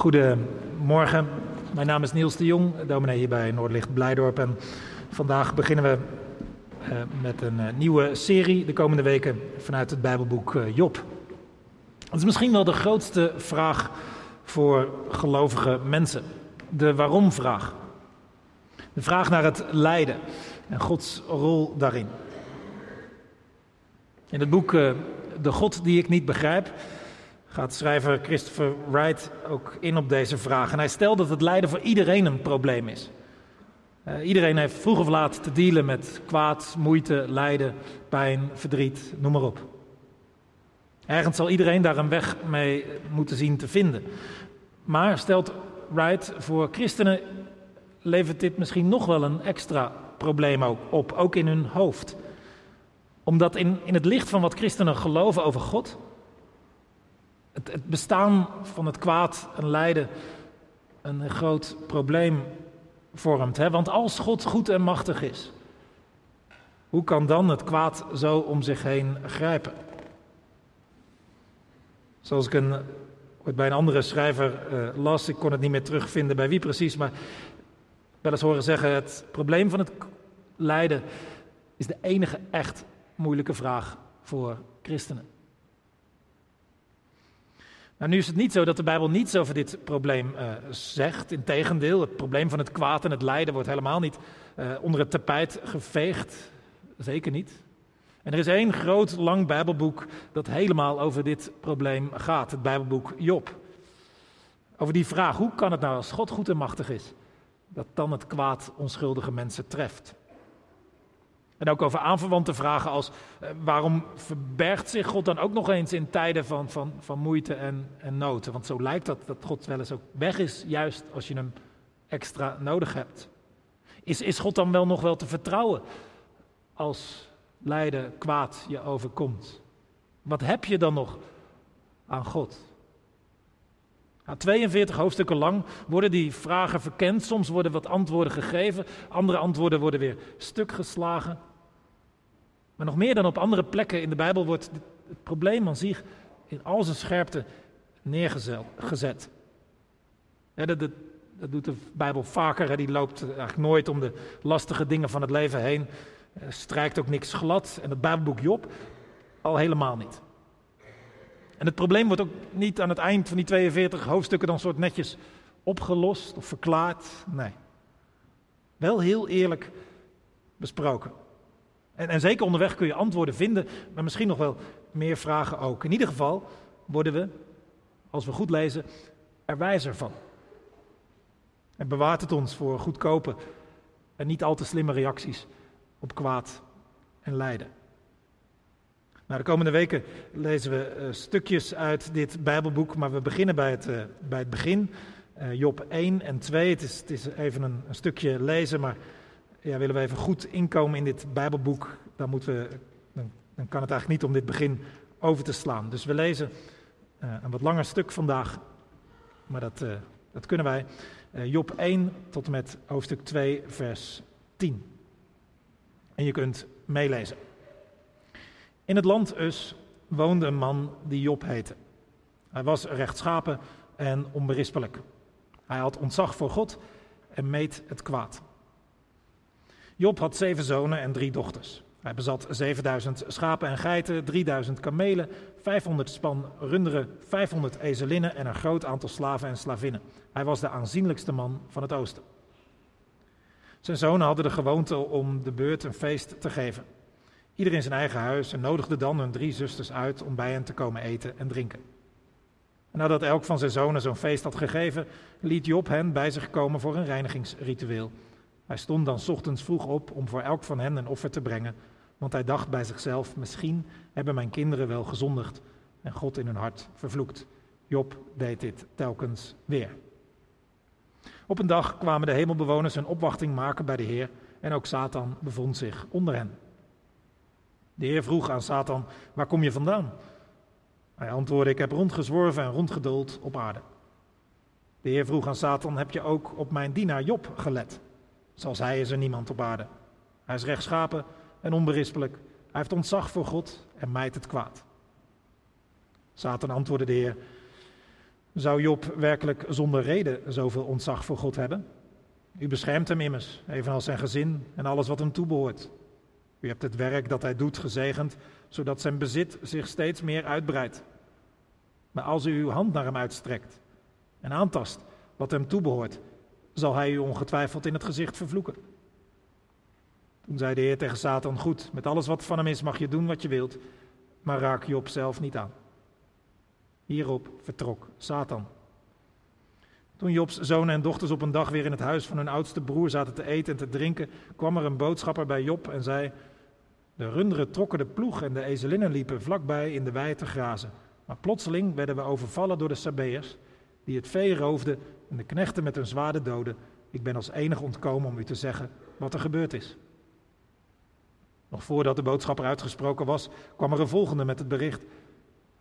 Goedemorgen, mijn naam is Niels de Jong, dominee hier bij Noordlicht Blijdorp. En vandaag beginnen we uh, met een uh, nieuwe serie de komende weken vanuit het Bijbelboek uh, Job. Het is misschien wel de grootste vraag voor gelovige mensen. De waarom-vraag. De vraag naar het lijden en Gods rol daarin. In het boek De God die ik niet begrijp gaat schrijver Christopher Wright ook in op deze vraag. En hij stelt dat het lijden voor iedereen een probleem is. Uh, iedereen heeft vroeg of laat te dealen met kwaad, moeite, lijden, pijn, verdriet, noem maar op. Ergens zal iedereen daar een weg mee moeten zien te vinden. Maar stelt Wright, voor christenen levert dit misschien nog wel een extra probleem ook op, ook in hun hoofd. Omdat in, in het licht van wat christenen geloven over God, het, bestaan van het kwaad en lijden een groot probleem vormt. Hè? Want als God goed en machtig is, hoe kan dan het kwaad zo om zich heen grijpen? Zoals ik een, bij een andere schrijver uh, las, ik kon het niet meer terugvinden bij wie precies, maar wel eens horen zeggen: het probleem van het lijden is de enige echt moeilijke vraag voor christenen. Nou, nu is het niet zo dat de Bijbel niets over dit probleem uh, zegt. Integendeel, het probleem van het kwaad en het lijden wordt helemaal niet uh, onder het tapijt geveegd. Zeker niet. En er is één groot, lang Bijbelboek dat helemaal over dit probleem gaat. Het Bijbelboek Job. Over die vraag, hoe kan het nou als God goed en machtig is, dat dan het kwaad onschuldige mensen treft? En ook over aanverwante vragen als eh, waarom verbergt zich God dan ook nog eens in tijden van, van, van moeite en, en nood? Want zo lijkt dat dat God wel eens ook weg is, juist als je hem extra nodig hebt. Is, is God dan wel nog wel te vertrouwen als lijden kwaad je overkomt? Wat heb je dan nog aan God? 42 hoofdstukken lang worden die vragen verkend. Soms worden wat antwoorden gegeven, andere antwoorden worden weer stuk geslagen. Maar nog meer dan op andere plekken in de Bijbel wordt het probleem aan zich in al zijn scherpte neergezet. Dat, dat, doet de Bijbel vaker. Die loopt eigenlijk nooit om de lastige dingen van het leven heen. Strijkt ook niks glad. En het Bijbelboek Job al helemaal niet. En het probleem wordt ook niet aan het eind van die 42 hoofdstukken dan soort netjes opgelost of verklaard. Nee. Wel heel eerlijk besproken. En, en zeker onderweg kun je antwoorden vinden, maar misschien nog wel meer vragen ook. In ieder geval worden we, als we goed lezen, er wijzer van. En bewaart het ons voor goedkope en niet al te slimme reacties op kwaad en lijden. Nou, de komende weken lezen we uh, stukjes uit dit Bijbelboek, maar we beginnen bij het, uh, bij het begin. Uh, Job 1 en 2. Het is, het is even een, een, stukje lezen, maar ja, willen we even goed inkomen in dit Bijbelboek, dan, moeten dan, kan het eigenlijk niet om dit begin over te slaan. Dus we lezen uh, een wat langer stuk vandaag, maar dat, uh, dat kunnen wij. Uh, Job 1 tot en met hoofdstuk 2, vers 10. En je kunt meelezen. In het land Us woonde een man die Job heette. Hij was rechtschapen en onberispelijk. Hij had ontzag voor God en meet het kwaad. Job had zeven zonen en drie dochters. Hij bezat 7000 schapen en geiten, 3000 kamelen, 500 span runderen, 500 ezelinnen en een groot aantal slaven en slavinnen. Hij was de aanzienlijkste man van het oosten. Zijn zonen hadden de gewoonte om de beurt een feest te geven. Ieder in zijn eigen huis en nodigde dan hun drie zusters uit om bij hen te komen eten en drinken. En nadat elk van zijn zonen zo'n feest had gegeven, liet Job hen bij zich komen voor een reinigingsritueel. Hij stond dan ochtends vroeg op om voor elk van hen een offer te brengen, want hij dacht bij zichzelf: misschien hebben mijn kinderen wel gezondigd en God in hun hart vervloekt. Job deed dit telkens weer. Op een dag kwamen de hemelbewoners een opwachting maken bij de Heer en ook Satan bevond zich onder hen. De Heer vroeg aan Satan: Waar kom je vandaan? Hij antwoordde: Ik heb rondgezworven en rondgeduld op aarde. De Heer vroeg aan Satan: Heb je ook op mijn dienaar Job gelet? Zoals hij is er niemand op aarde. Hij is rechtschapen en onberispelijk. Hij heeft ontzag voor God en mijt het kwaad. Satan antwoordde de Heer: Zou Job werkelijk zonder reden zoveel ontzag voor God hebben? U beschermt hem immers, evenals zijn gezin en alles wat hem toebehoort. U hebt het werk dat hij doet gezegend, zodat zijn bezit zich steeds meer uitbreidt. Maar als u uw hand naar hem uitstrekt en aantast wat hem toebehoort, zal hij u ongetwijfeld in het gezicht vervloeken. Toen zei de Heer tegen Satan: Goed, met alles wat van hem is mag je doen wat je wilt, maar raak Job zelf niet aan. Hierop vertrok Satan. Toen Jobs zonen en dochters op een dag weer in het huis van hun oudste broer zaten te eten en te drinken, kwam er een boodschapper bij Job en zei: De runderen trokken de ploeg en de ezelinnen liepen vlakbij in de wei te grazen. Maar plotseling werden we overvallen door de Sabeërs, die het vee roofden en de knechten met hun zwaarden doden. Ik ben als enige ontkomen om u te zeggen wat er gebeurd is. Nog voordat de boodschapper uitgesproken was, kwam er een volgende met het bericht.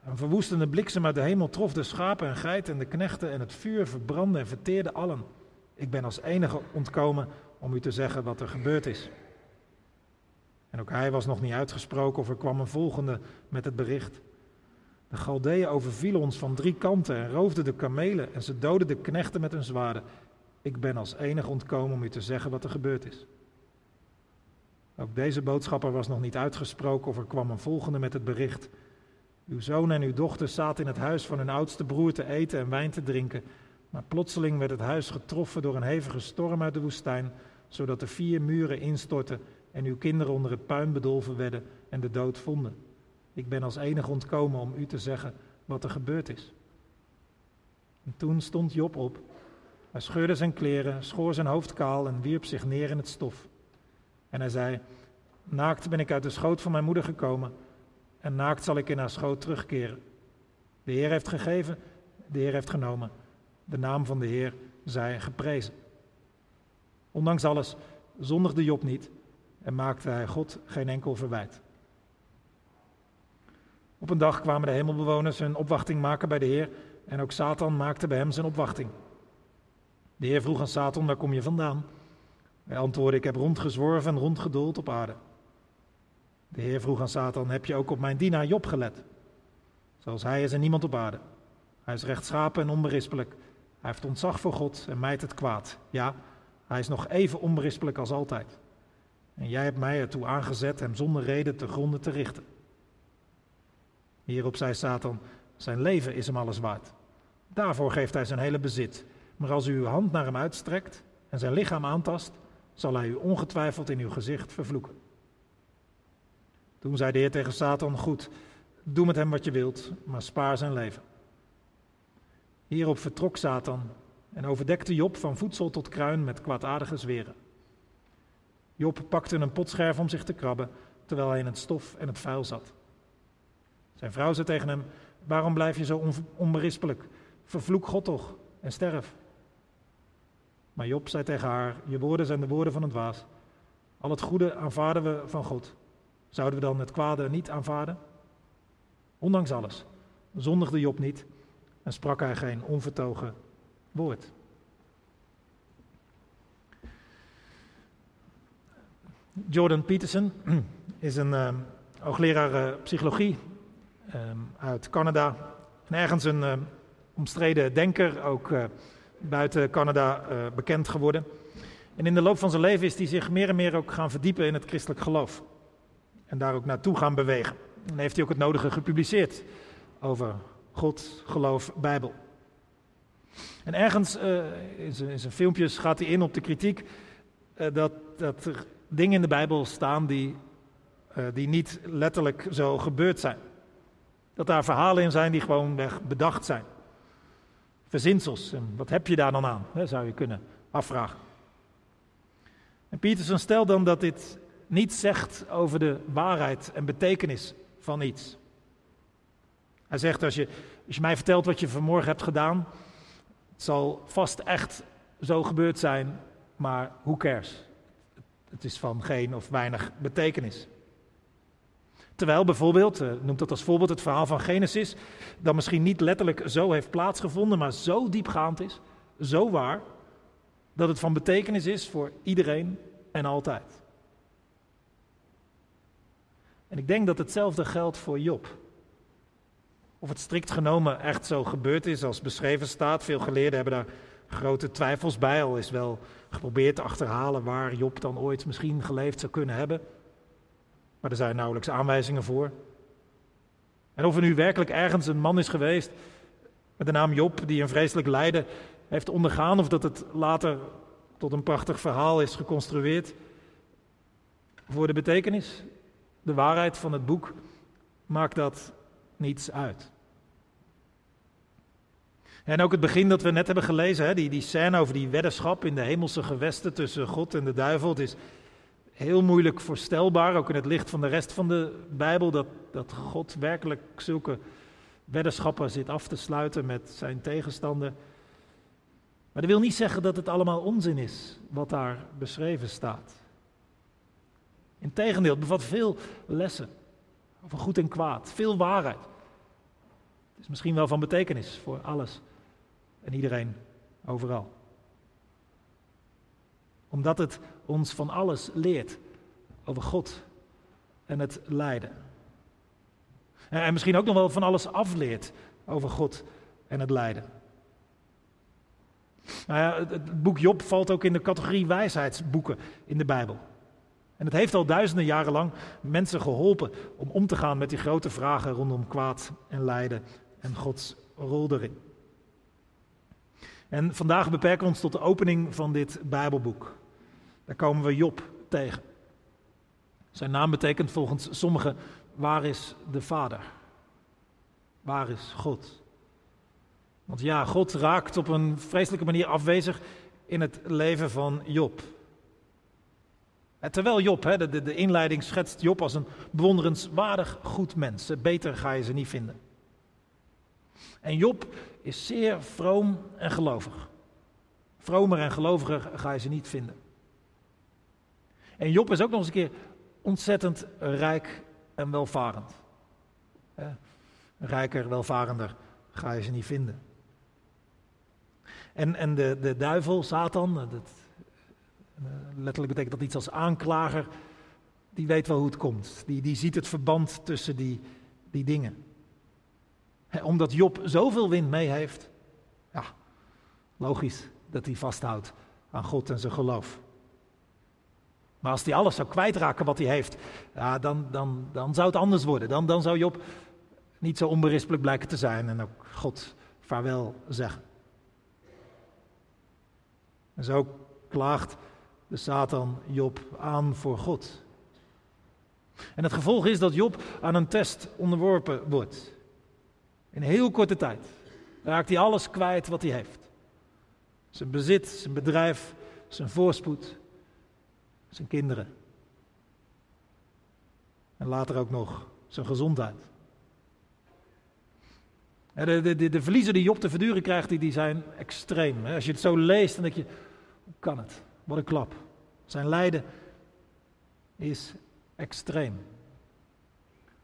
Een verwoestende bliksem uit de hemel trof de schapen en geiten en de knechten en het vuur verbrandde en verteerde allen. Ik ben als enige ontkomen om u te zeggen wat er gebeurd is. En ook hij was nog niet uitgesproken of er kwam een volgende met het bericht. De Galdeeën overvielen ons van drie kanten en roofden de kamelen en ze doden de knechten met hun zwaarden. Ik ben als enige ontkomen om u te zeggen wat er gebeurd is. Ook deze boodschapper was nog niet uitgesproken of er kwam een volgende met het bericht. Uw zoon en uw dochter zaten in het huis van hun oudste broer te eten en wijn te drinken. Maar plotseling werd het huis getroffen door een hevige storm uit de woestijn, zodat de vier muren instortten en uw kinderen onder het puin bedolven werden en de dood vonden. Ik ben als enige ontkomen om u te zeggen wat er gebeurd is. En toen stond Job op. Hij scheurde zijn kleren, schoor zijn hoofd kaal en wierp zich neer in het stof. En hij zei: Naakt ben ik uit de schoot van mijn moeder gekomen en naakt zal ik in haar schoot terugkeren. De Heer heeft gegeven, de Heer heeft genomen. De naam van de Heer zij geprezen. Ondanks alles zondigde Job niet en maakte hij God geen enkel verwijt. Op een dag kwamen de hemelbewoners hun opwachting maken bij de Heer en ook Satan maakte bij hem zijn opwachting. De Heer vroeg aan Satan, waar kom je vandaan? Hij antwoordde, ik heb rondgezworven en rondgeduld op aarde. De Heer vroeg aan Satan, heb je ook op mijn dienaar Job gelet? Zoals hij is er niemand op aarde. Hij is rechtschapen en onberispelijk. Hij heeft ontzag voor God en mijt het kwaad. Ja, hij is nog even onberispelijk als altijd. En jij hebt mij ertoe aangezet hem zonder reden te gronden te richten. Hierop zei Satan, zijn leven is hem alles waard. Daarvoor geeft hij zijn hele bezit. Maar als u uw hand naar hem uitstrekt en zijn lichaam aantast, zal hij u ongetwijfeld in uw gezicht vervloeken. Toen zei de Heer tegen Satan: Goed, doe met hem wat je wilt, maar spaar zijn leven. Hierop vertrok Satan en overdekte Job van voedsel tot kruin met kwaadaardige zweren. Job pakte een potscherf om zich te krabben, terwijl hij in het stof en het vuil zat. Zijn vrouw zei tegen hem: Waarom blijf je zo onberispelijk? Vervloek God toch en sterf. Maar Job zei tegen haar: Je woorden zijn de woorden van een dwaas. Al het goede aanvaarden we van God. Zouden we dan het kwade niet aanvaarden? Ondanks alles zondigde Job niet en sprak hij geen onvertogen woord. Jordan Peterson is een uh, hoogleraar uh, psychologie um, uit Canada. En ergens een uh, omstreden denker, ook buiten Canada bekend geworden. En in de loop van zijn leven is hij zich meer en meer ook gaan verdiepen in het christelijk geloof en daar ook naartoe gaan bewegen. En heeft hij ook het nodige gepubliceerd over God, geloof, Bijbel. En ergens uh, in, zijn, in, zijn, filmpjes gaat hij in op de kritiek dat, dat er dingen in de Bijbel staan die, die niet letterlijk zo gebeurd zijn. Dat daar verhalen in zijn die gewoon bedacht zijn. Verzinsels. En wat heb je daar dan aan? Hè, zou je kunnen afvragen. En Peterson stelt dan dat dit niets zegt over de waarheid en betekenis van iets. Hij zegt, als je, als je mij vertelt wat je vanmorgen hebt gedaan, het zal vast echt zo gebeurd zijn, maar hoe cares? Het is van geen of weinig betekenis. Terwijl bijvoorbeeld, eh, noemt dat als voorbeeld het verhaal van Genesis, dat misschien niet letterlijk zo heeft plaatsgevonden, maar zo diepgaand is, zo waar, dat het van betekenis is voor iedereen en altijd. En ik denk dat hetzelfde geldt voor Job. Of het strikt genomen echt zo gebeurd is als beschreven staat. Veel geleerden hebben daar grote twijfels bij, al is wel geprobeerd te achterhalen waar Job dan ooit misschien geleefd zou kunnen hebben. Maar er zijn nauwelijks aanwijzingen voor. En of er nu werkelijk ergens een man is geweest met de naam Job die een vreselijk lijden heeft ondergaan, of dat het later tot een prachtig verhaal is geconstrueerd. Voor de betekenis, de waarheid van het boek, maakt dat niets uit. En ook het begin dat we net hebben gelezen, hè, die, die scène over die weddenschap in de hemelse gewesten tussen God en de duivel, is heel moeilijk voorstelbaar, ook in het licht van de rest van de Bijbel, dat, dat God werkelijk zulke weddenschappen zit af te sluiten met zijn tegenstander. Maar dat wil niet zeggen dat het allemaal onzin is wat daar beschreven staat. Integendeel, het bevat veel lessen over goed en kwaad, veel waarheid. Het is misschien wel van betekenis voor alles en iedereen, overal. Omdat het ons van alles leert over God en het lijden. En misschien ook nog wel van alles afleert over God en het lijden. Nou ja, het boek Job valt ook in de categorie wijsheidsboeken in de Bijbel. En het heeft al duizenden jaren lang mensen geholpen om om te gaan met die grote vragen rondom kwaad en lijden en Gods rol erin. En vandaag beperken we ons tot de opening van dit Bijbelboek. Daar komen we Job tegen. Zijn naam betekent volgens sommigen: waar is de Vader? Waar is God? Want ja, God raakt op een vreselijke manier afwezig in het leven van Job. Terwijl Job, de, de, de inleiding schetst Job als een bewonderenswaardig goed mens. Beter ga je ze niet vinden. En Job is zeer vroom en gelovig. Vromer en geloviger ga je ze niet vinden. En Job is ook nog eens een keer ontzettend rijk en welvarend. Rijker, welvarender ga je ze niet vinden. En, en de, de duivel, Satan, dat, eh, letterlijk betekent dat iets als aanklager, die weet wel hoe het komt. Die, die ziet het verband tussen die, die dingen omdat Job zoveel wind mee heeft, ja, logisch dat hij vasthoudt aan God en zijn geloof. Maar als hij alles zou kwijtraken wat hij heeft, ja, dan, dan, dan zou het anders worden. Dan, dan zou Job niet zo onberispelijk blijken te zijn en ook God vaarwel zeggen. En zo klaagt de Satan Job aan voor God. En het gevolg is dat Job aan een test onderworpen wordt. In heel korte tijd raakt hij alles kwijt wat hij heeft. Zijn bezit, zijn bedrijf, zijn voorspoed, zijn kinderen. En later ook nog zijn gezondheid. De, de, de, de verliezen die Job te verduren krijgt, die, zijn extreem. Als je het zo leest, dan denk je, hoe kan het? Wat een klap. Zijn lijden is extreem.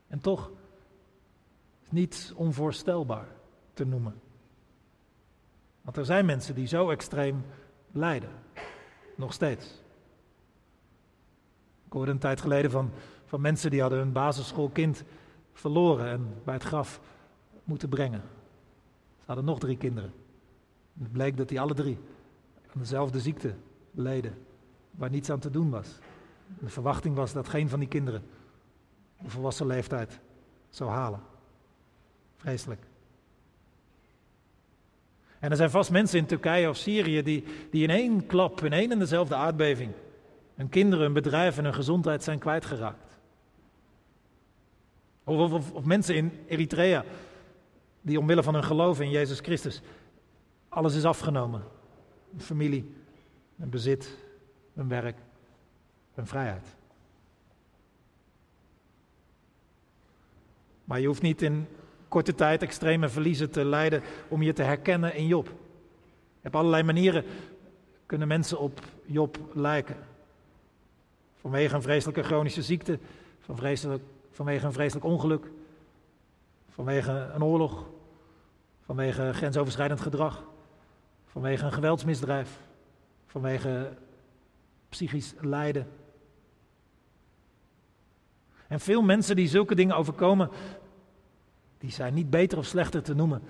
En toch niet onvoorstelbaar te noemen. Want er zijn mensen die zo extreem lijden. Nog steeds. Hoorde een tijd geleden van, van mensen die hadden hun basisschoolkind verloren en bij het graf moeten brengen. Ze hadden nog drie kinderen. het bleek dat die alle drie aan dezelfde ziekte leden, waar niets aan te doen was. de verwachting was dat geen van die kinderen de volwassen leeftijd zou halen. Vreselijk. En er zijn vast mensen in Turkije of Syrië die, die in één klap, in één en dezelfde aardbeving, hun kinderen, hun bedrijf en hun gezondheid zijn kwijtgeraakt. Of, mensen in Eritrea die omwille van hun geloof in Jezus Christus alles is afgenomen. Hun familie, hun bezit, hun werk, hun vrijheid. Maar je hoeft niet in korte tijd extreme verliezen te lijden om je te herkennen in Job. Op allerlei manieren kunnen mensen op Job lijken. Vanwege een vreselijke chronische ziekte, vanwege een vreselijk ongeluk, vanwege een oorlog, vanwege grensoverschrijdend gedrag, vanwege een geweldsmisdrijf, vanwege psychisch lijden. En veel mensen die zulke dingen overkomen, die zijn niet beter of slechter te noemen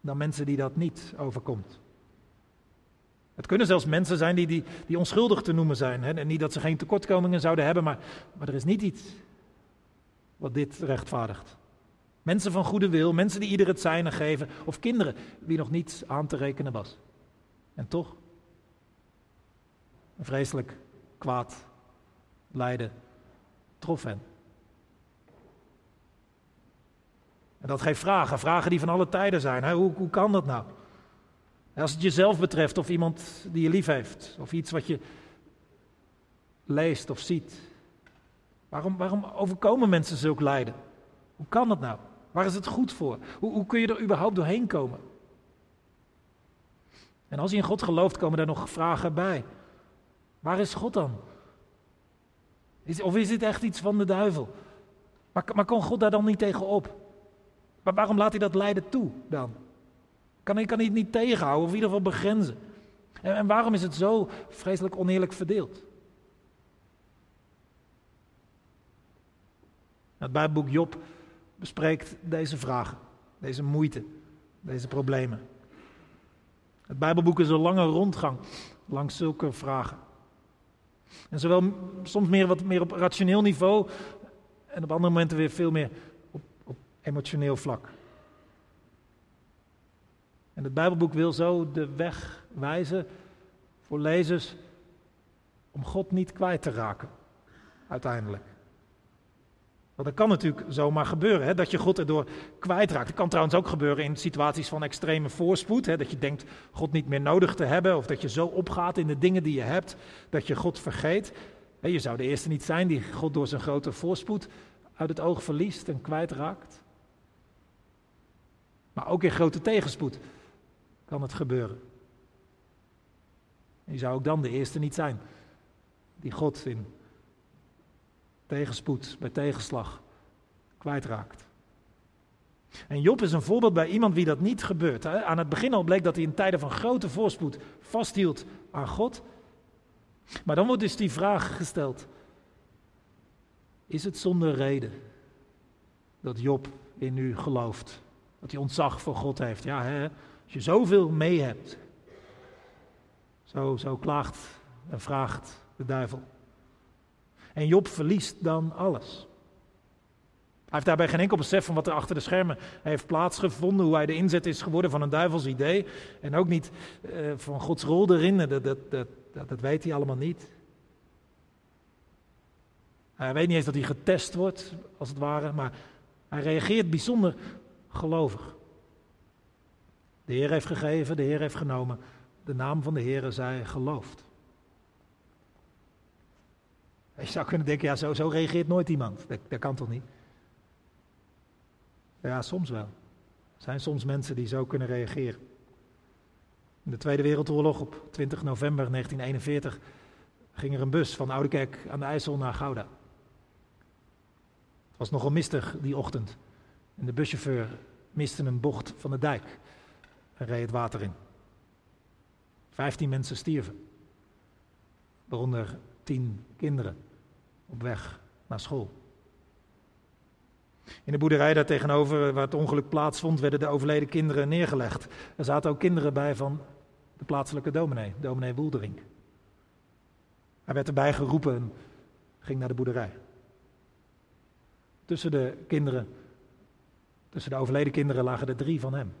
dan mensen die dat niet overkomt. Het kunnen zelfs mensen zijn die, die, die onschuldig te noemen zijn. Hè? En niet dat ze geen tekortkomingen zouden hebben, maar, maar er is niet iets wat dit rechtvaardigt. Mensen van goede wil, mensen die ieder het zijne geven, of kinderen wie nog niets aan te rekenen was. En toch, een vreselijk kwaad lijden trof hen. En dat geeft vragen, vragen die van alle tijden zijn. Hè? Hoe, hoe kan dat nou? Als het jezelf betreft of iemand die je lief heeft, of iets wat je leest of ziet. Waarom, waarom overkomen mensen zulk lijden? Hoe kan dat nou? Waar is het goed voor? Hoe, hoe kun je er überhaupt doorheen komen? En als je in God gelooft, komen daar nog vragen bij. Waar is God dan? Is, of is dit echt iets van de duivel? Maar, maar kon God daar dan niet tegen op? Maar waarom laat hij dat lijden toe dan? Kan, kan hij het niet tegenhouden of in ieder geval begrenzen? En, en waarom is het zo vreselijk oneerlijk verdeeld? Het Bijbelboek Job bespreekt deze vragen, deze moeite, deze problemen. Het Bijbelboek is een lange rondgang langs zulke vragen. En zowel soms meer wat meer op rationeel niveau en op andere momenten weer veel meer op, op emotioneel vlak. En het Bijbelboek wil zo de weg wijzen voor lezers om God niet kwijt te raken, uiteindelijk. Want dat kan natuurlijk zomaar gebeuren, hè, dat je God erdoor kwijtraakt. Het kan trouwens ook gebeuren in situaties van extreme voorspoed. Hè, dat je denkt God niet meer nodig te hebben. Of dat je zo opgaat in de dingen die je hebt, dat je God vergeet. Je zou de eerste niet zijn die God door zijn grote voorspoed uit het oog verliest en kwijtraakt. Maar ook in grote tegenspoed kan het gebeuren. je zou ook dan de eerste niet zijn die God in tegenspoed, bij tegenslag kwijtraakt. En Job is een voorbeeld bij iemand wie dat niet gebeurt. Aan het begin al bleek dat hij in tijden van grote voorspoed vasthield aan God. Maar dan wordt dus die vraag gesteld: Is het zonder reden dat Job in u gelooft? Dat hij ontzag voor God heeft? Ja, hè? Als je zoveel mee hebt. Zo, zo klaagt en vraagt de duivel. En Job verliest dan alles. Hij heeft daarbij geen enkel besef van wat er achter de schermen heeft plaatsgevonden, hoe hij de inzet is geworden van een duivels idee. En ook niet uh, van Gods rol erin, dat, dat, dat, dat, weet hij allemaal niet. Hij weet niet eens dat hij getest wordt, als het ware, maar hij reageert bijzonder gelovig. De Heer heeft gegeven, de Heer heeft genomen. De naam van de Heer zij geloofd. Je zou kunnen denken, ja, zo, zo reageert nooit iemand. Dat, dat kan toch niet? Ja, soms wel. Er zijn soms mensen die zo kunnen reageren. In de Tweede Wereldoorlog op 20 november 1941 ging er een bus van Oudekerk aan de IJssel naar Gouda. Het was nogal mistig die ochtend. En de buschauffeur miste een bocht van de dijk en reed het water in. Vijftien mensen stierven, waaronder tien kinderen op weg naar school. In de boerderij daar tegenover, waar het ongeluk plaatsvond, werden de overleden kinderen neergelegd. Er zaten ook kinderen bij van de plaatselijke dominee, dominee Woeldering. Hij werd erbij geroepen en ging naar de boerderij. Tussen de kinderen, tussen de overleden kinderen lagen er drie van hem.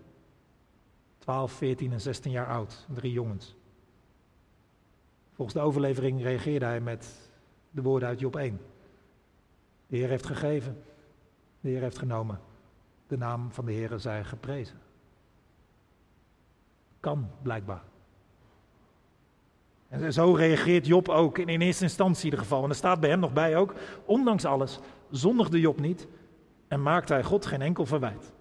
12, 14 en 16 jaar oud, drie jongens. Volgens de overlevering reageerde hij met de woorden uit Job 1. De Heer heeft gegeven, de Heer heeft genomen. De naam van de Heer zij geprezen. Kan blijkbaar. En zo reageert Job ook in, eerste instantie in ieder geval. En er staat bij hem nog bij ook, ondanks alles zondigde Job niet en maakte hij God geen enkel verwijt.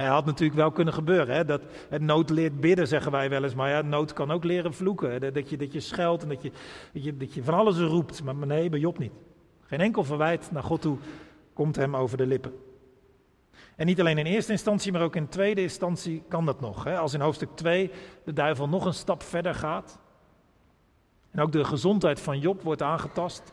Hij had natuurlijk wel kunnen gebeuren. Hè? Dat, het nood leert bidden, zeggen wij wel eens. Maar ja, nood kan ook leren vloeken. Dat je, dat je scheldt en dat je, dat, je, dat je van alles roept. Maar nee, bij Job niet. Geen enkel verwijt naar God toe komt hem over de lippen. En niet alleen in eerste instantie, maar ook in tweede instantie kan dat nog. Hè? Als in hoofdstuk 2 de duivel nog een stap verder gaat. En ook de gezondheid van Job wordt aangetast.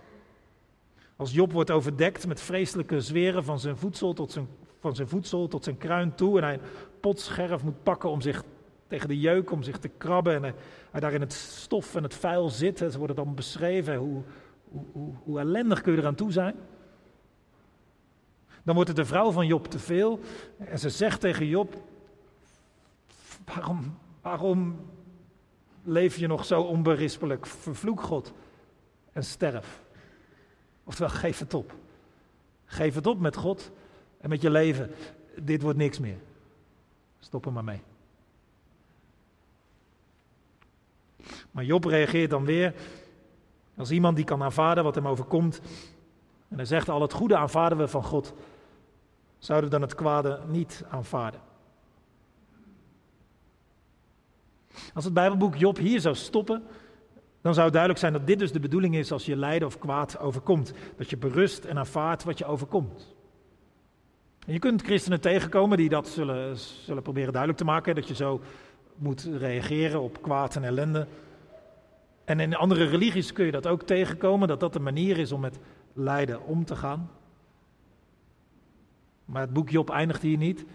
Als Job wordt overdekt met vreselijke zweren van zijn voedsel tot zijn, van zijn, voedsel tot zijn kruin toe en hij een potscherf moet pakken om zich tegen de jeuk, om zich te krabben en hij, daar in het stof en het vuil zit. Ze worden dan beschreven, hoe, hoe, hoe, hoe ellendig kun je eraan toe zijn? Dan wordt het de vrouw van Job te veel en ze zegt tegen Job, waarom, waarom leef je nog zo onberispelijk? Vervloek God en sterf. Oftewel, geef het op. Geef het op met God en met je leven. Dit wordt niks meer. Stop er maar mee. Maar Job reageert dan weer als iemand die kan aanvaarden wat hem overkomt. En hij zegt: Al het goede aanvaarden we van God. Zouden we dan het kwade niet aanvaarden? Als het Bijbelboek Job hier zou stoppen, dan zou duidelijk zijn dat dit dus de bedoeling is als je lijden of kwaad overkomt. Dat je berust en aanvaardt wat je overkomt. Je kunt christenen tegenkomen die dat zullen, zullen proberen duidelijk te maken, dat je zo moet reageren op kwaad en ellende. En in andere religies kun je dat ook tegenkomen, dat dat de manier is om met lijden om te gaan. Maar het boek Job eindigt hier niet.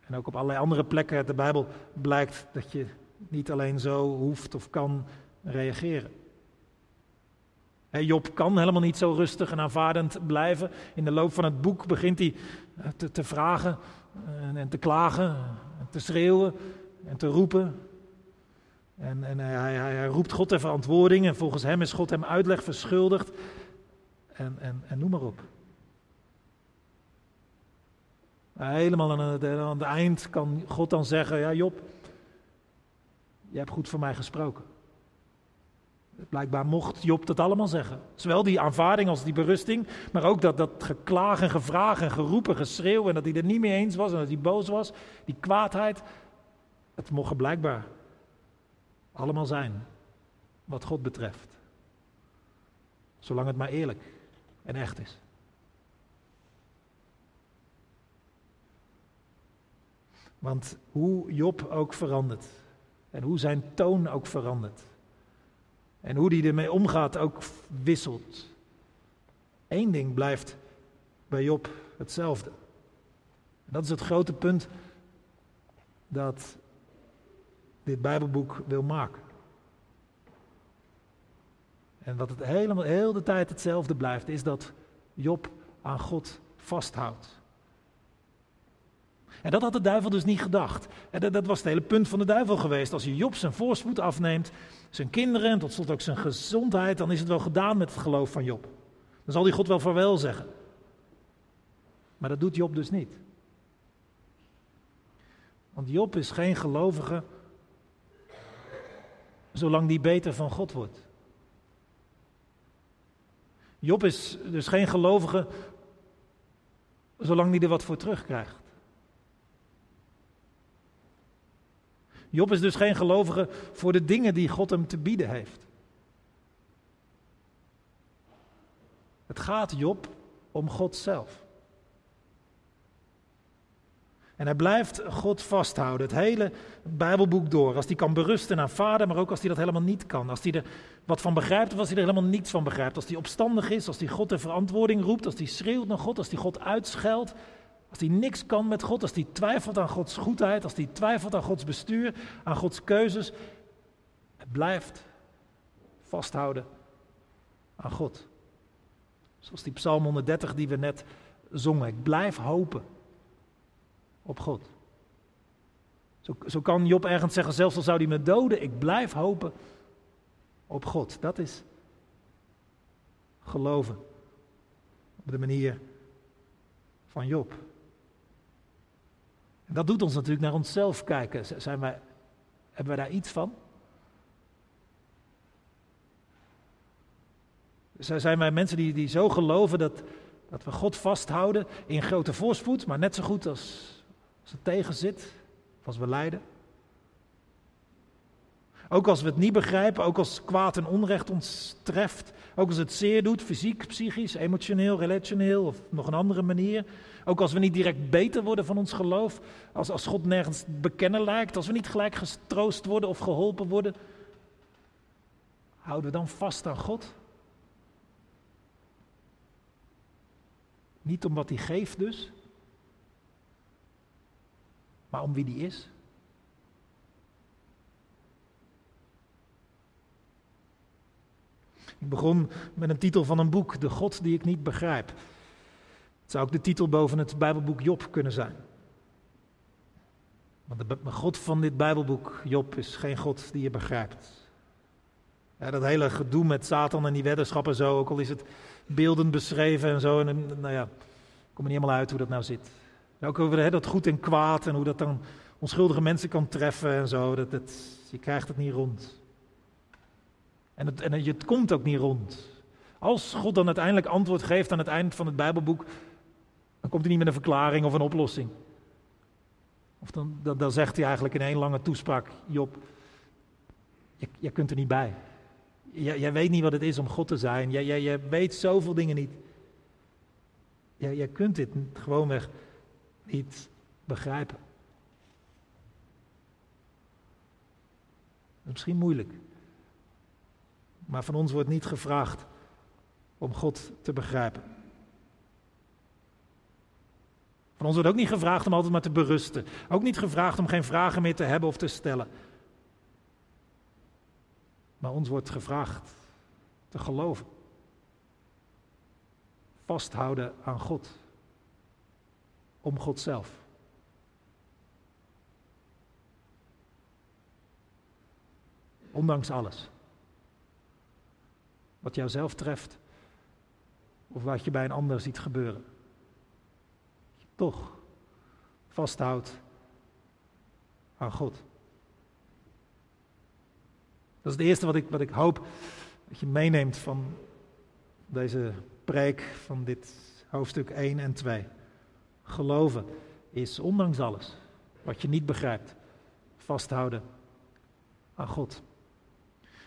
En ook op allerlei andere plekken uit de Bijbel blijkt dat je niet alleen zo hoeft of kan reageren. Job kan helemaal niet zo rustig en aanvaardend blijven. In de loop van het boek begint hij te, te vragen en, te klagen, en te schreeuwen en te roepen. En, en hij, hij, roept God ter verantwoording en volgens hem is God hem uitleg verschuldigd. En, en, en noem maar op. Helemaal aan het, aan het eind kan God dan zeggen: Ja, Job, je hebt goed voor mij gesproken. Blijkbaar mocht Job dat allemaal zeggen. Zowel die aanvaarding als die berusting, maar ook dat, dat geklaag en gevraag en geroepen, geschreeuw en dat hij er niet mee eens was en dat hij boos was, die kwaadheid. Het mocht blijkbaar allemaal zijn wat God betreft. Zolang het maar eerlijk en echt is. Want hoe Job ook verandert en hoe zijn toon ook verandert en hoe hij ermee omgaat ook wisselt. Eén ding blijft bij Job hetzelfde. En dat is het grote punt dat dit Bijbelboek wil maken. En wat het helemaal, heel de tijd hetzelfde blijft, is dat Job aan God vasthoudt. En dat had de duivel dus niet gedacht. En dat, dat was het hele punt van de duivel geweest. Als je Job zijn voorspoed afneemt, zijn kinderen en tot slot ook zijn gezondheid, dan is het wel gedaan met het geloof van Job. Dan zal hij God wel vaarwel zeggen. Maar dat doet Job dus niet. Want Job is geen gelovige zolang die beter van God wordt. Job is dus geen gelovige zolang hij er wat voor terugkrijgt. Job is dus geen gelovige voor de dingen die God hem te bieden heeft. Het gaat Job om God zelf. En hij blijft God vasthouden, het hele Bijbelboek door. Als hij kan berusten aan vader, maar ook als hij dat helemaal niet kan. Als hij er wat van begrijpt of als hij er helemaal niets van begrijpt. Als hij opstandig is, als hij God de verantwoording roept, als hij schreeuwt naar God, als hij God uitscheldt. Als hij niks kan met God, als hij twijfelt aan Gods goedheid, als hij twijfelt aan Gods bestuur, aan Gods keuzes. Blijft vasthouden aan God. Zoals die Psalm 130 die we net zongen. Ik blijf hopen op God. Zo, zo kan Job ergens zeggen, zelfs al zou hij me doden, ik blijf hopen op God. Dat is geloven op de manier van Job. En dat doet ons natuurlijk naar onszelf kijken. Zijn wij, hebben wij daar iets van? Zijn wij mensen die, die zo geloven dat, dat we God vasthouden in grote voorspoed, maar net zo goed als, als het tegen zit, als we lijden? Ook als we het niet begrijpen, ook als kwaad en onrecht ons treft, ook als het zeer doet, fysiek, psychisch, emotioneel, relationeel of nog een andere manier. Ook als we niet direct beter worden van ons geloof, als, als God nergens bekennen lijkt, als we niet gelijk getroost worden of geholpen worden, houden we dan vast aan God? Niet om wat hij geeft dus, maar om wie die is. Ik begon met een titel van een boek, De God die ik niet begrijp. Het zou ook de titel boven het Bijbelboek Job kunnen zijn. Want de God van dit Bijbelboek, Job, is geen God die je begrijpt. Ja, dat hele gedoe met Satan en die weddenschappen zo, ook al is het beelden beschreven en zo. En, nou ja, ik kom er niet helemaal uit hoe dat nou zit. Ook over hè, dat goed en kwaad en hoe dat dan onschuldige mensen kan treffen en zo. Dat, dat, je krijgt het niet rond. En het, en het komt ook niet rond. Als God dan uiteindelijk antwoord geeft aan het eind van het Bijbelboek, dan komt hij niet met een verklaring of een oplossing. Of dan, dan, zegt hij eigenlijk in één lange toespraak, Job, je kunt er niet bij. Jij, jij, weet niet wat het is om God te zijn. Jij, jij, jij weet zoveel dingen niet. Jij, jij kunt dit gewoonweg niet begrijpen. Dat is misschien moeilijk. Maar van ons wordt niet gevraagd om God te begrijpen. Van ons wordt ook niet gevraagd om altijd maar te berusten. Ook niet gevraagd om geen vragen meer te hebben of te stellen. Maar ons wordt gevraagd te geloven. Vasthouden aan God. Om God zelf. Ondanks alles. Wat jou zelf treft. Of wat je bij een ander ziet gebeuren. Toch vasthoudt aan God. Dat is het eerste wat ik, wat ik hoop dat je meeneemt van deze preek van dit hoofdstuk 1 en 2. Geloven is ondanks alles wat je niet begrijpt, vasthouden aan God.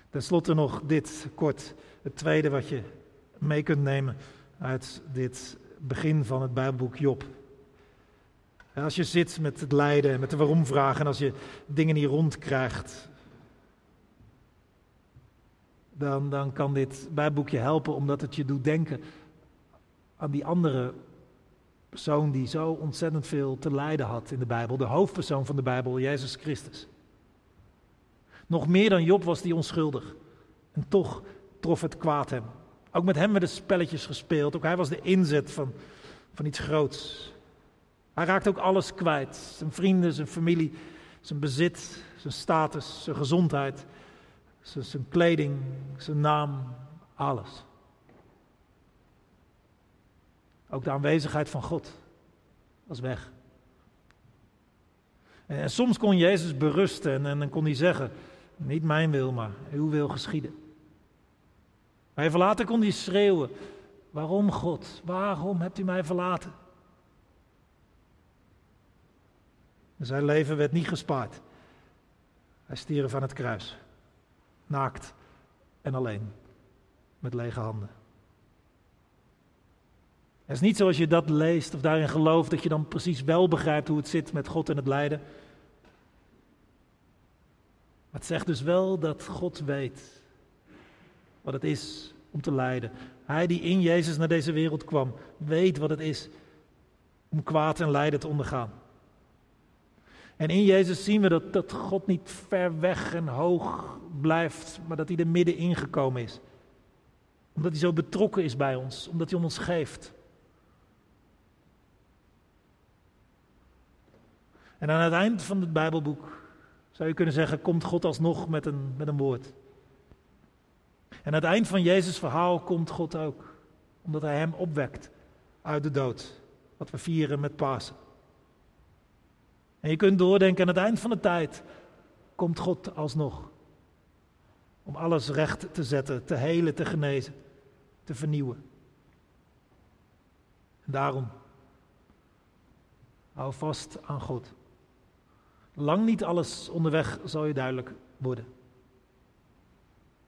Ten slotte nog dit kort, het tweede wat je mee kunt nemen uit dit begin van het Bijbelboek Job. als je zit met het lijden, met de waarom-vragen, en als je dingen niet rondkrijgt, dan, dan kan dit Bijbelboekje helpen omdat het je doet denken aan die andere persoon die zo ontzettend veel te lijden had in de Bijbel, de hoofdpersoon van de Bijbel, Jezus Christus. Nog meer dan Job was die onschuldig. En toch trof het kwaad hem. Ook met hem werden spelletjes gespeeld. Ook hij was de inzet van, van iets groots. Hij raakte ook alles kwijt. Zijn vrienden, zijn familie, zijn bezit, zijn status, zijn gezondheid zijn kleding, zijn naam, alles. Ook de aanwezigheid van God was weg. En, soms kon Jezus berusten en, en dan kon hij zeggen, niet mijn wil, maar uw wil geschieden. Maar even kon hij schreeuwen, waarom God, waarom hebt u mij verlaten? zijn leven werd niet gespaard. Hij stierf aan het kruis naakt en alleen, met lege handen. Het is niet zoals je dat leest of daarin gelooft dat je dan precies wel begrijpt hoe het zit met God en het lijden. Het zegt dus wel dat God weet wat het is om te lijden. Hij die in Jezus naar deze wereld kwam, weet wat het is om kwaad en lijden te ondergaan. En in Jezus zien we dat, dat God niet ver weg en hoog blijft, maar dat hij er middenin gekomen is. Omdat hij zo betrokken is bij ons, omdat hij om ons geeft. En aan het eind van het Bijbelboek zou je kunnen zeggen, komt God alsnog met een, met een woord. En aan het eind van Jezus' verhaal komt God ook, omdat hij hem opwekt uit de dood, wat we vieren met Pasen. En je kunt doordenken, aan het eind van de tijd komt God alsnog. Om alles recht te zetten, te helen, te genezen, te vernieuwen. En daarom, hou vast aan God. Lang niet alles onderweg zal je duidelijk worden.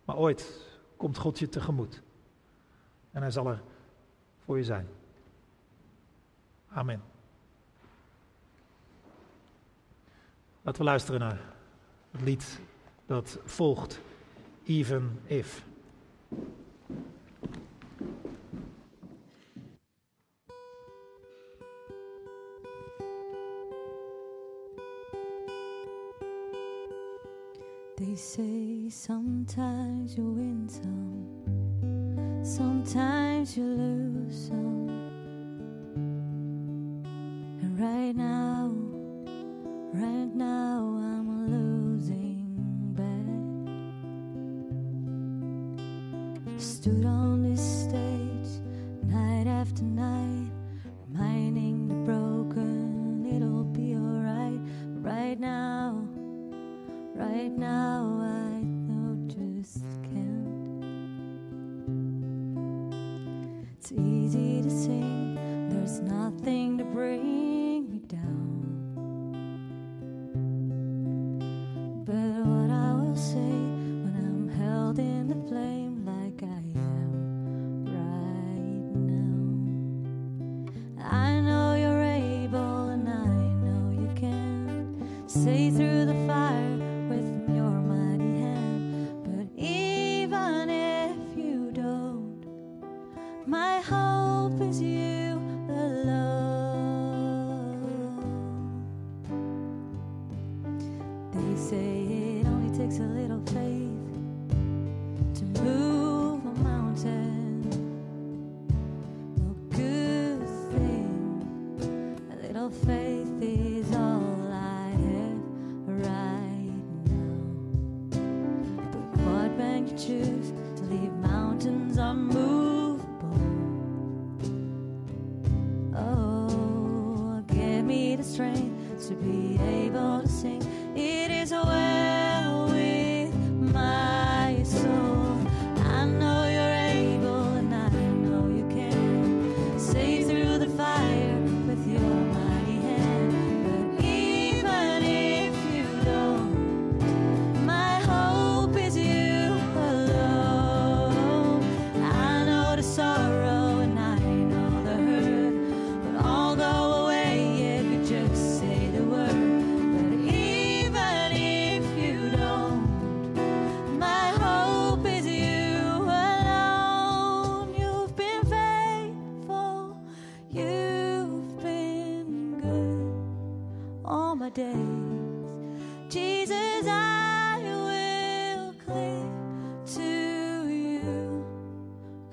Maar ooit komt God je tegemoet. En hij zal er voor je zijn. Amen. Laten we luisteren naar het lied dat volgt, Even If. say sometimes you win some, sometimes you lose some. Say through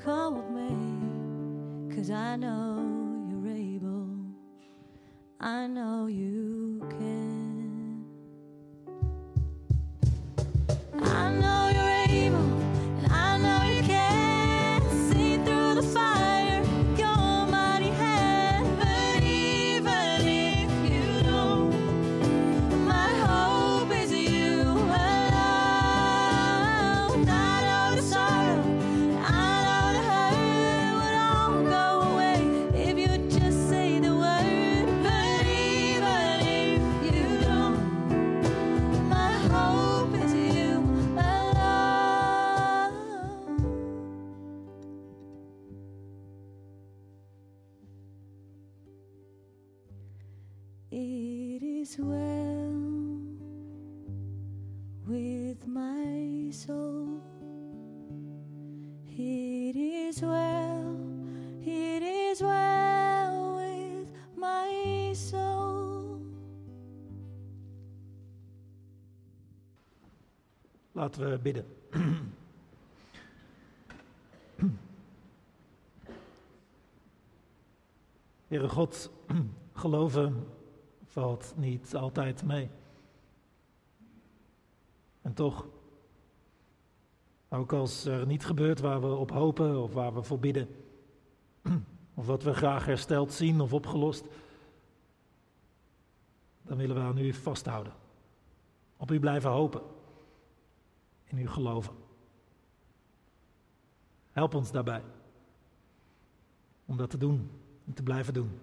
called me, cause I know you're able. I know you. We bidden. Heere God, geloven valt niet altijd mee. En toch, ook als er niet gebeurt waar we op hopen of waar we voor bidden, of wat we graag hersteld zien of opgelost, dan willen we aan u vasthouden. Op u blijven hopen in uw geloven. Help ons daarbij om dat te doen en te blijven doen.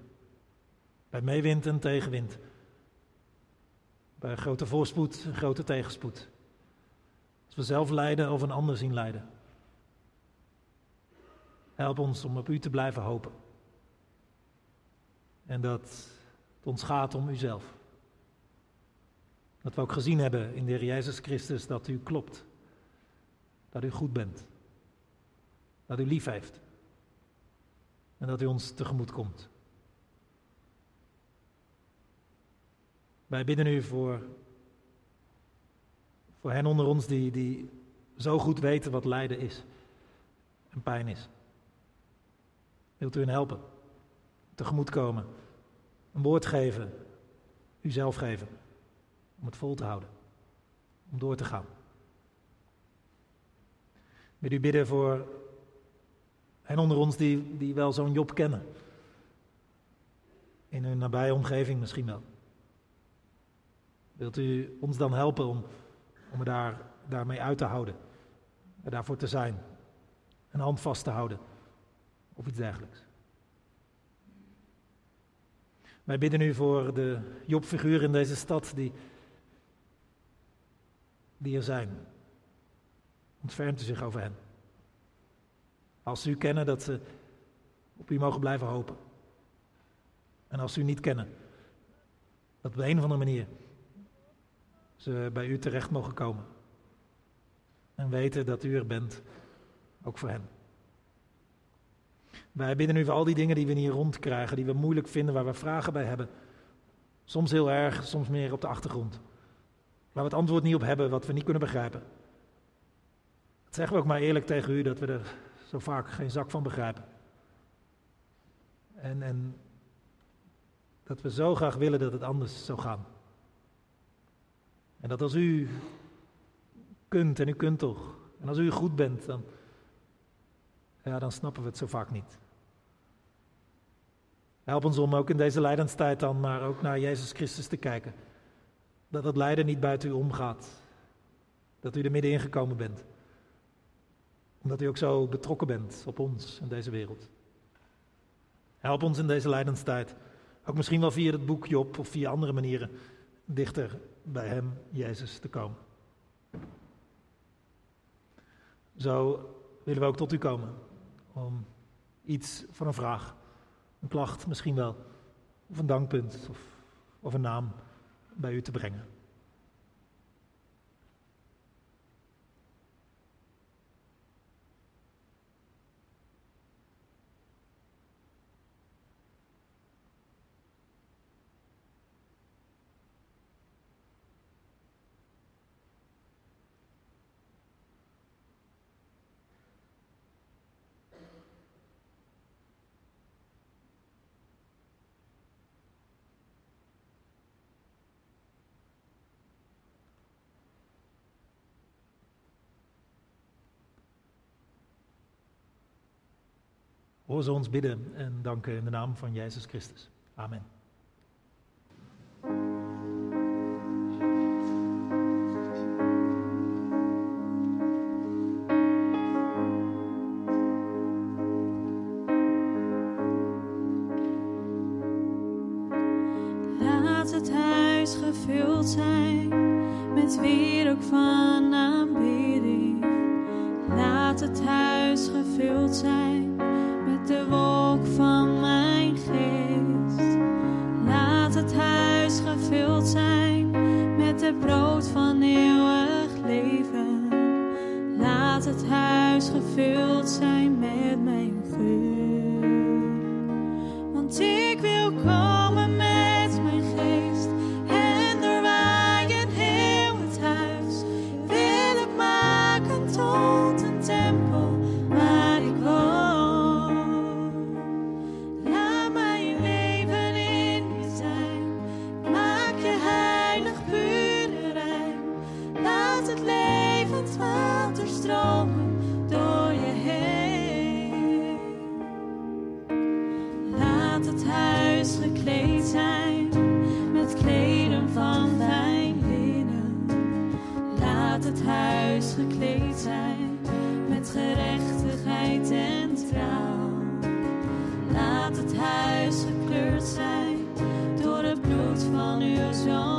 Bij meewind en tegenwind. Bij grote voorspoed en grote tegenspoed. Als we zelf lijden of een ander zien lijden. Help ons om op u te blijven hopen. En dat het ons gaat om uzelf. Dat we ook gezien hebben in de Heer Jezus Christus dat u klopt dat u goed bent. Dat u lief heeft. En dat u ons tegemoet komt. Wij bidden u voor, voor hen onder ons die, die zo goed weten wat lijden is en pijn is. Wilt u hen helpen? Tegemoet komen. Een woord geven. u zelf geven. Om het vol te houden. Om door te gaan. Wil u bidden voor hen onder ons die, die wel zo'n Job kennen. In hun nabije omgeving misschien wel. Wilt u ons dan helpen om, om daar, daarmee uit te houden? Er daarvoor te zijn? Een hand vast te houden? Of iets dergelijks. Wij bidden u voor de Job-figuren in deze stad die, die er zijn. Ontfermt u zich over hen. Als ze u kennen, dat ze op u mogen blijven hopen. En als u niet kennen, dat op de een of andere manier ze bij u terecht mogen komen. En weten dat u er bent, ook voor hen. Wij bidden nu voor al die dingen die we niet rondkrijgen, die we moeilijk vinden, waar we vragen bij hebben. Soms heel erg, soms meer op de achtergrond. Waar we het antwoord niet op hebben, wat we niet kunnen begrijpen. Zeggen we ook maar eerlijk tegen u, dat we er zo vaak geen zak van begrijpen. En, en dat we zo graag willen dat het anders zou gaan. En dat als u kunt, en u kunt toch, en als u goed bent, dan, ja, dan snappen we het zo vaak niet. Help ons om ook in deze lijdenstijd dan maar ook naar Jezus Christus te kijken. Dat het lijden niet buiten u omgaat. Dat u er middenin gekomen bent. Omdat u ook zo betrokken bent op ons in deze wereld. Help ons in deze lijdenstijd. Ook misschien wel via het boek Job of via andere manieren dichter bij Hem, Jezus, te komen. Zo willen we ook tot u komen om iets van een vraag een klacht misschien wel, of een dankpunt of, of een naam bij u te brengen. Hoor ze ons bidden en danken in de naam van Jezus Christus. Amen. Gekleed zijn met gerechtigheid en trouw. Laat het huis gekleurd zijn door het bloed van uw zoon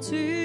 tu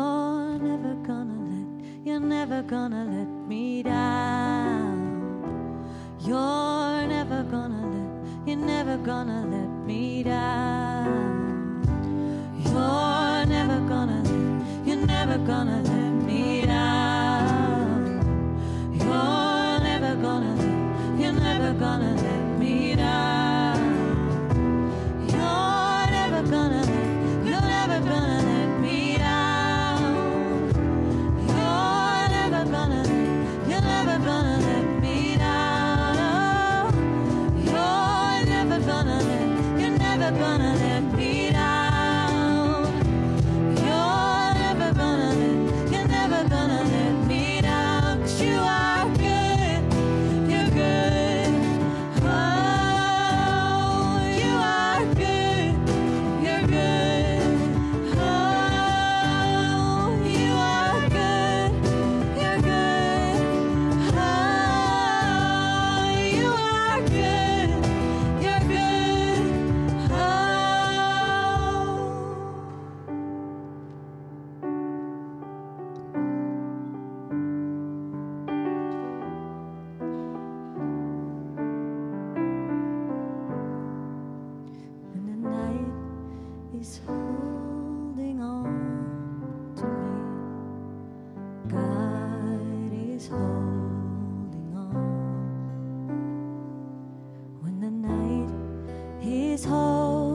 You're never gonna let, you're never gonna let me down. You're never gonna let, you're never gonna let me down. Is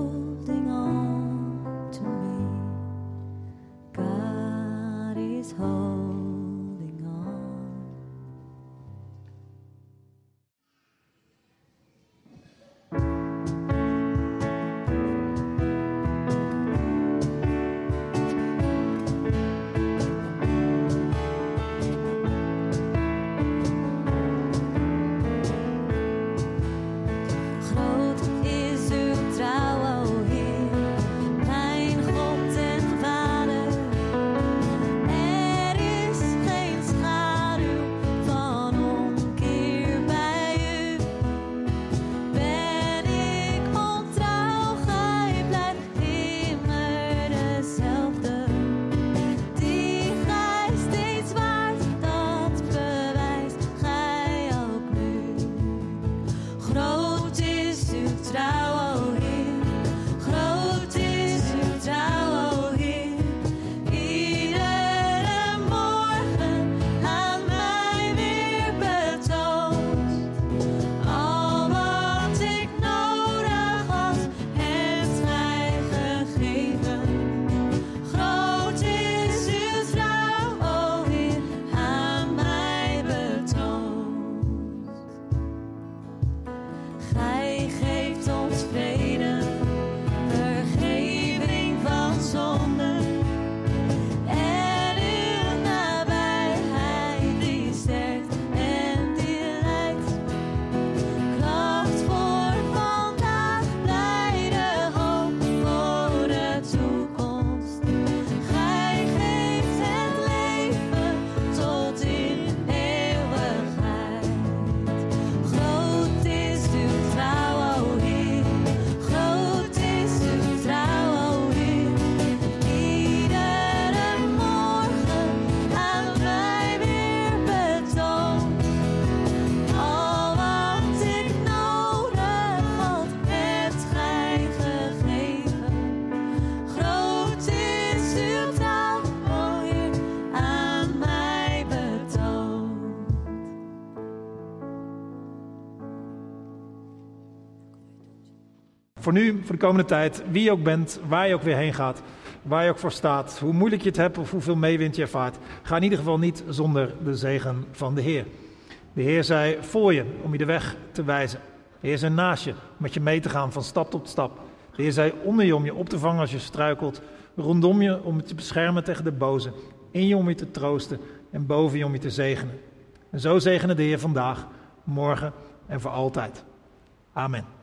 Voor nu, voor de komende tijd, wie je ook bent, waar je ook weer heen gaat, waar je ook voor staat, hoe moeilijk je het hebt of hoeveel meewind je ervaart, ga in ieder geval niet zonder de zegen van de Heer. De Heer zei voor je om je de weg te wijzen. De Heer zei naast je om met je mee te gaan van stap tot stap. De Heer zei onder je om je op te vangen als je struikelt, rondom je om je te beschermen tegen de boze, in je om je te troosten en boven je om je te zegenen. En zo zegene de Heer vandaag, morgen en voor altijd. Amen.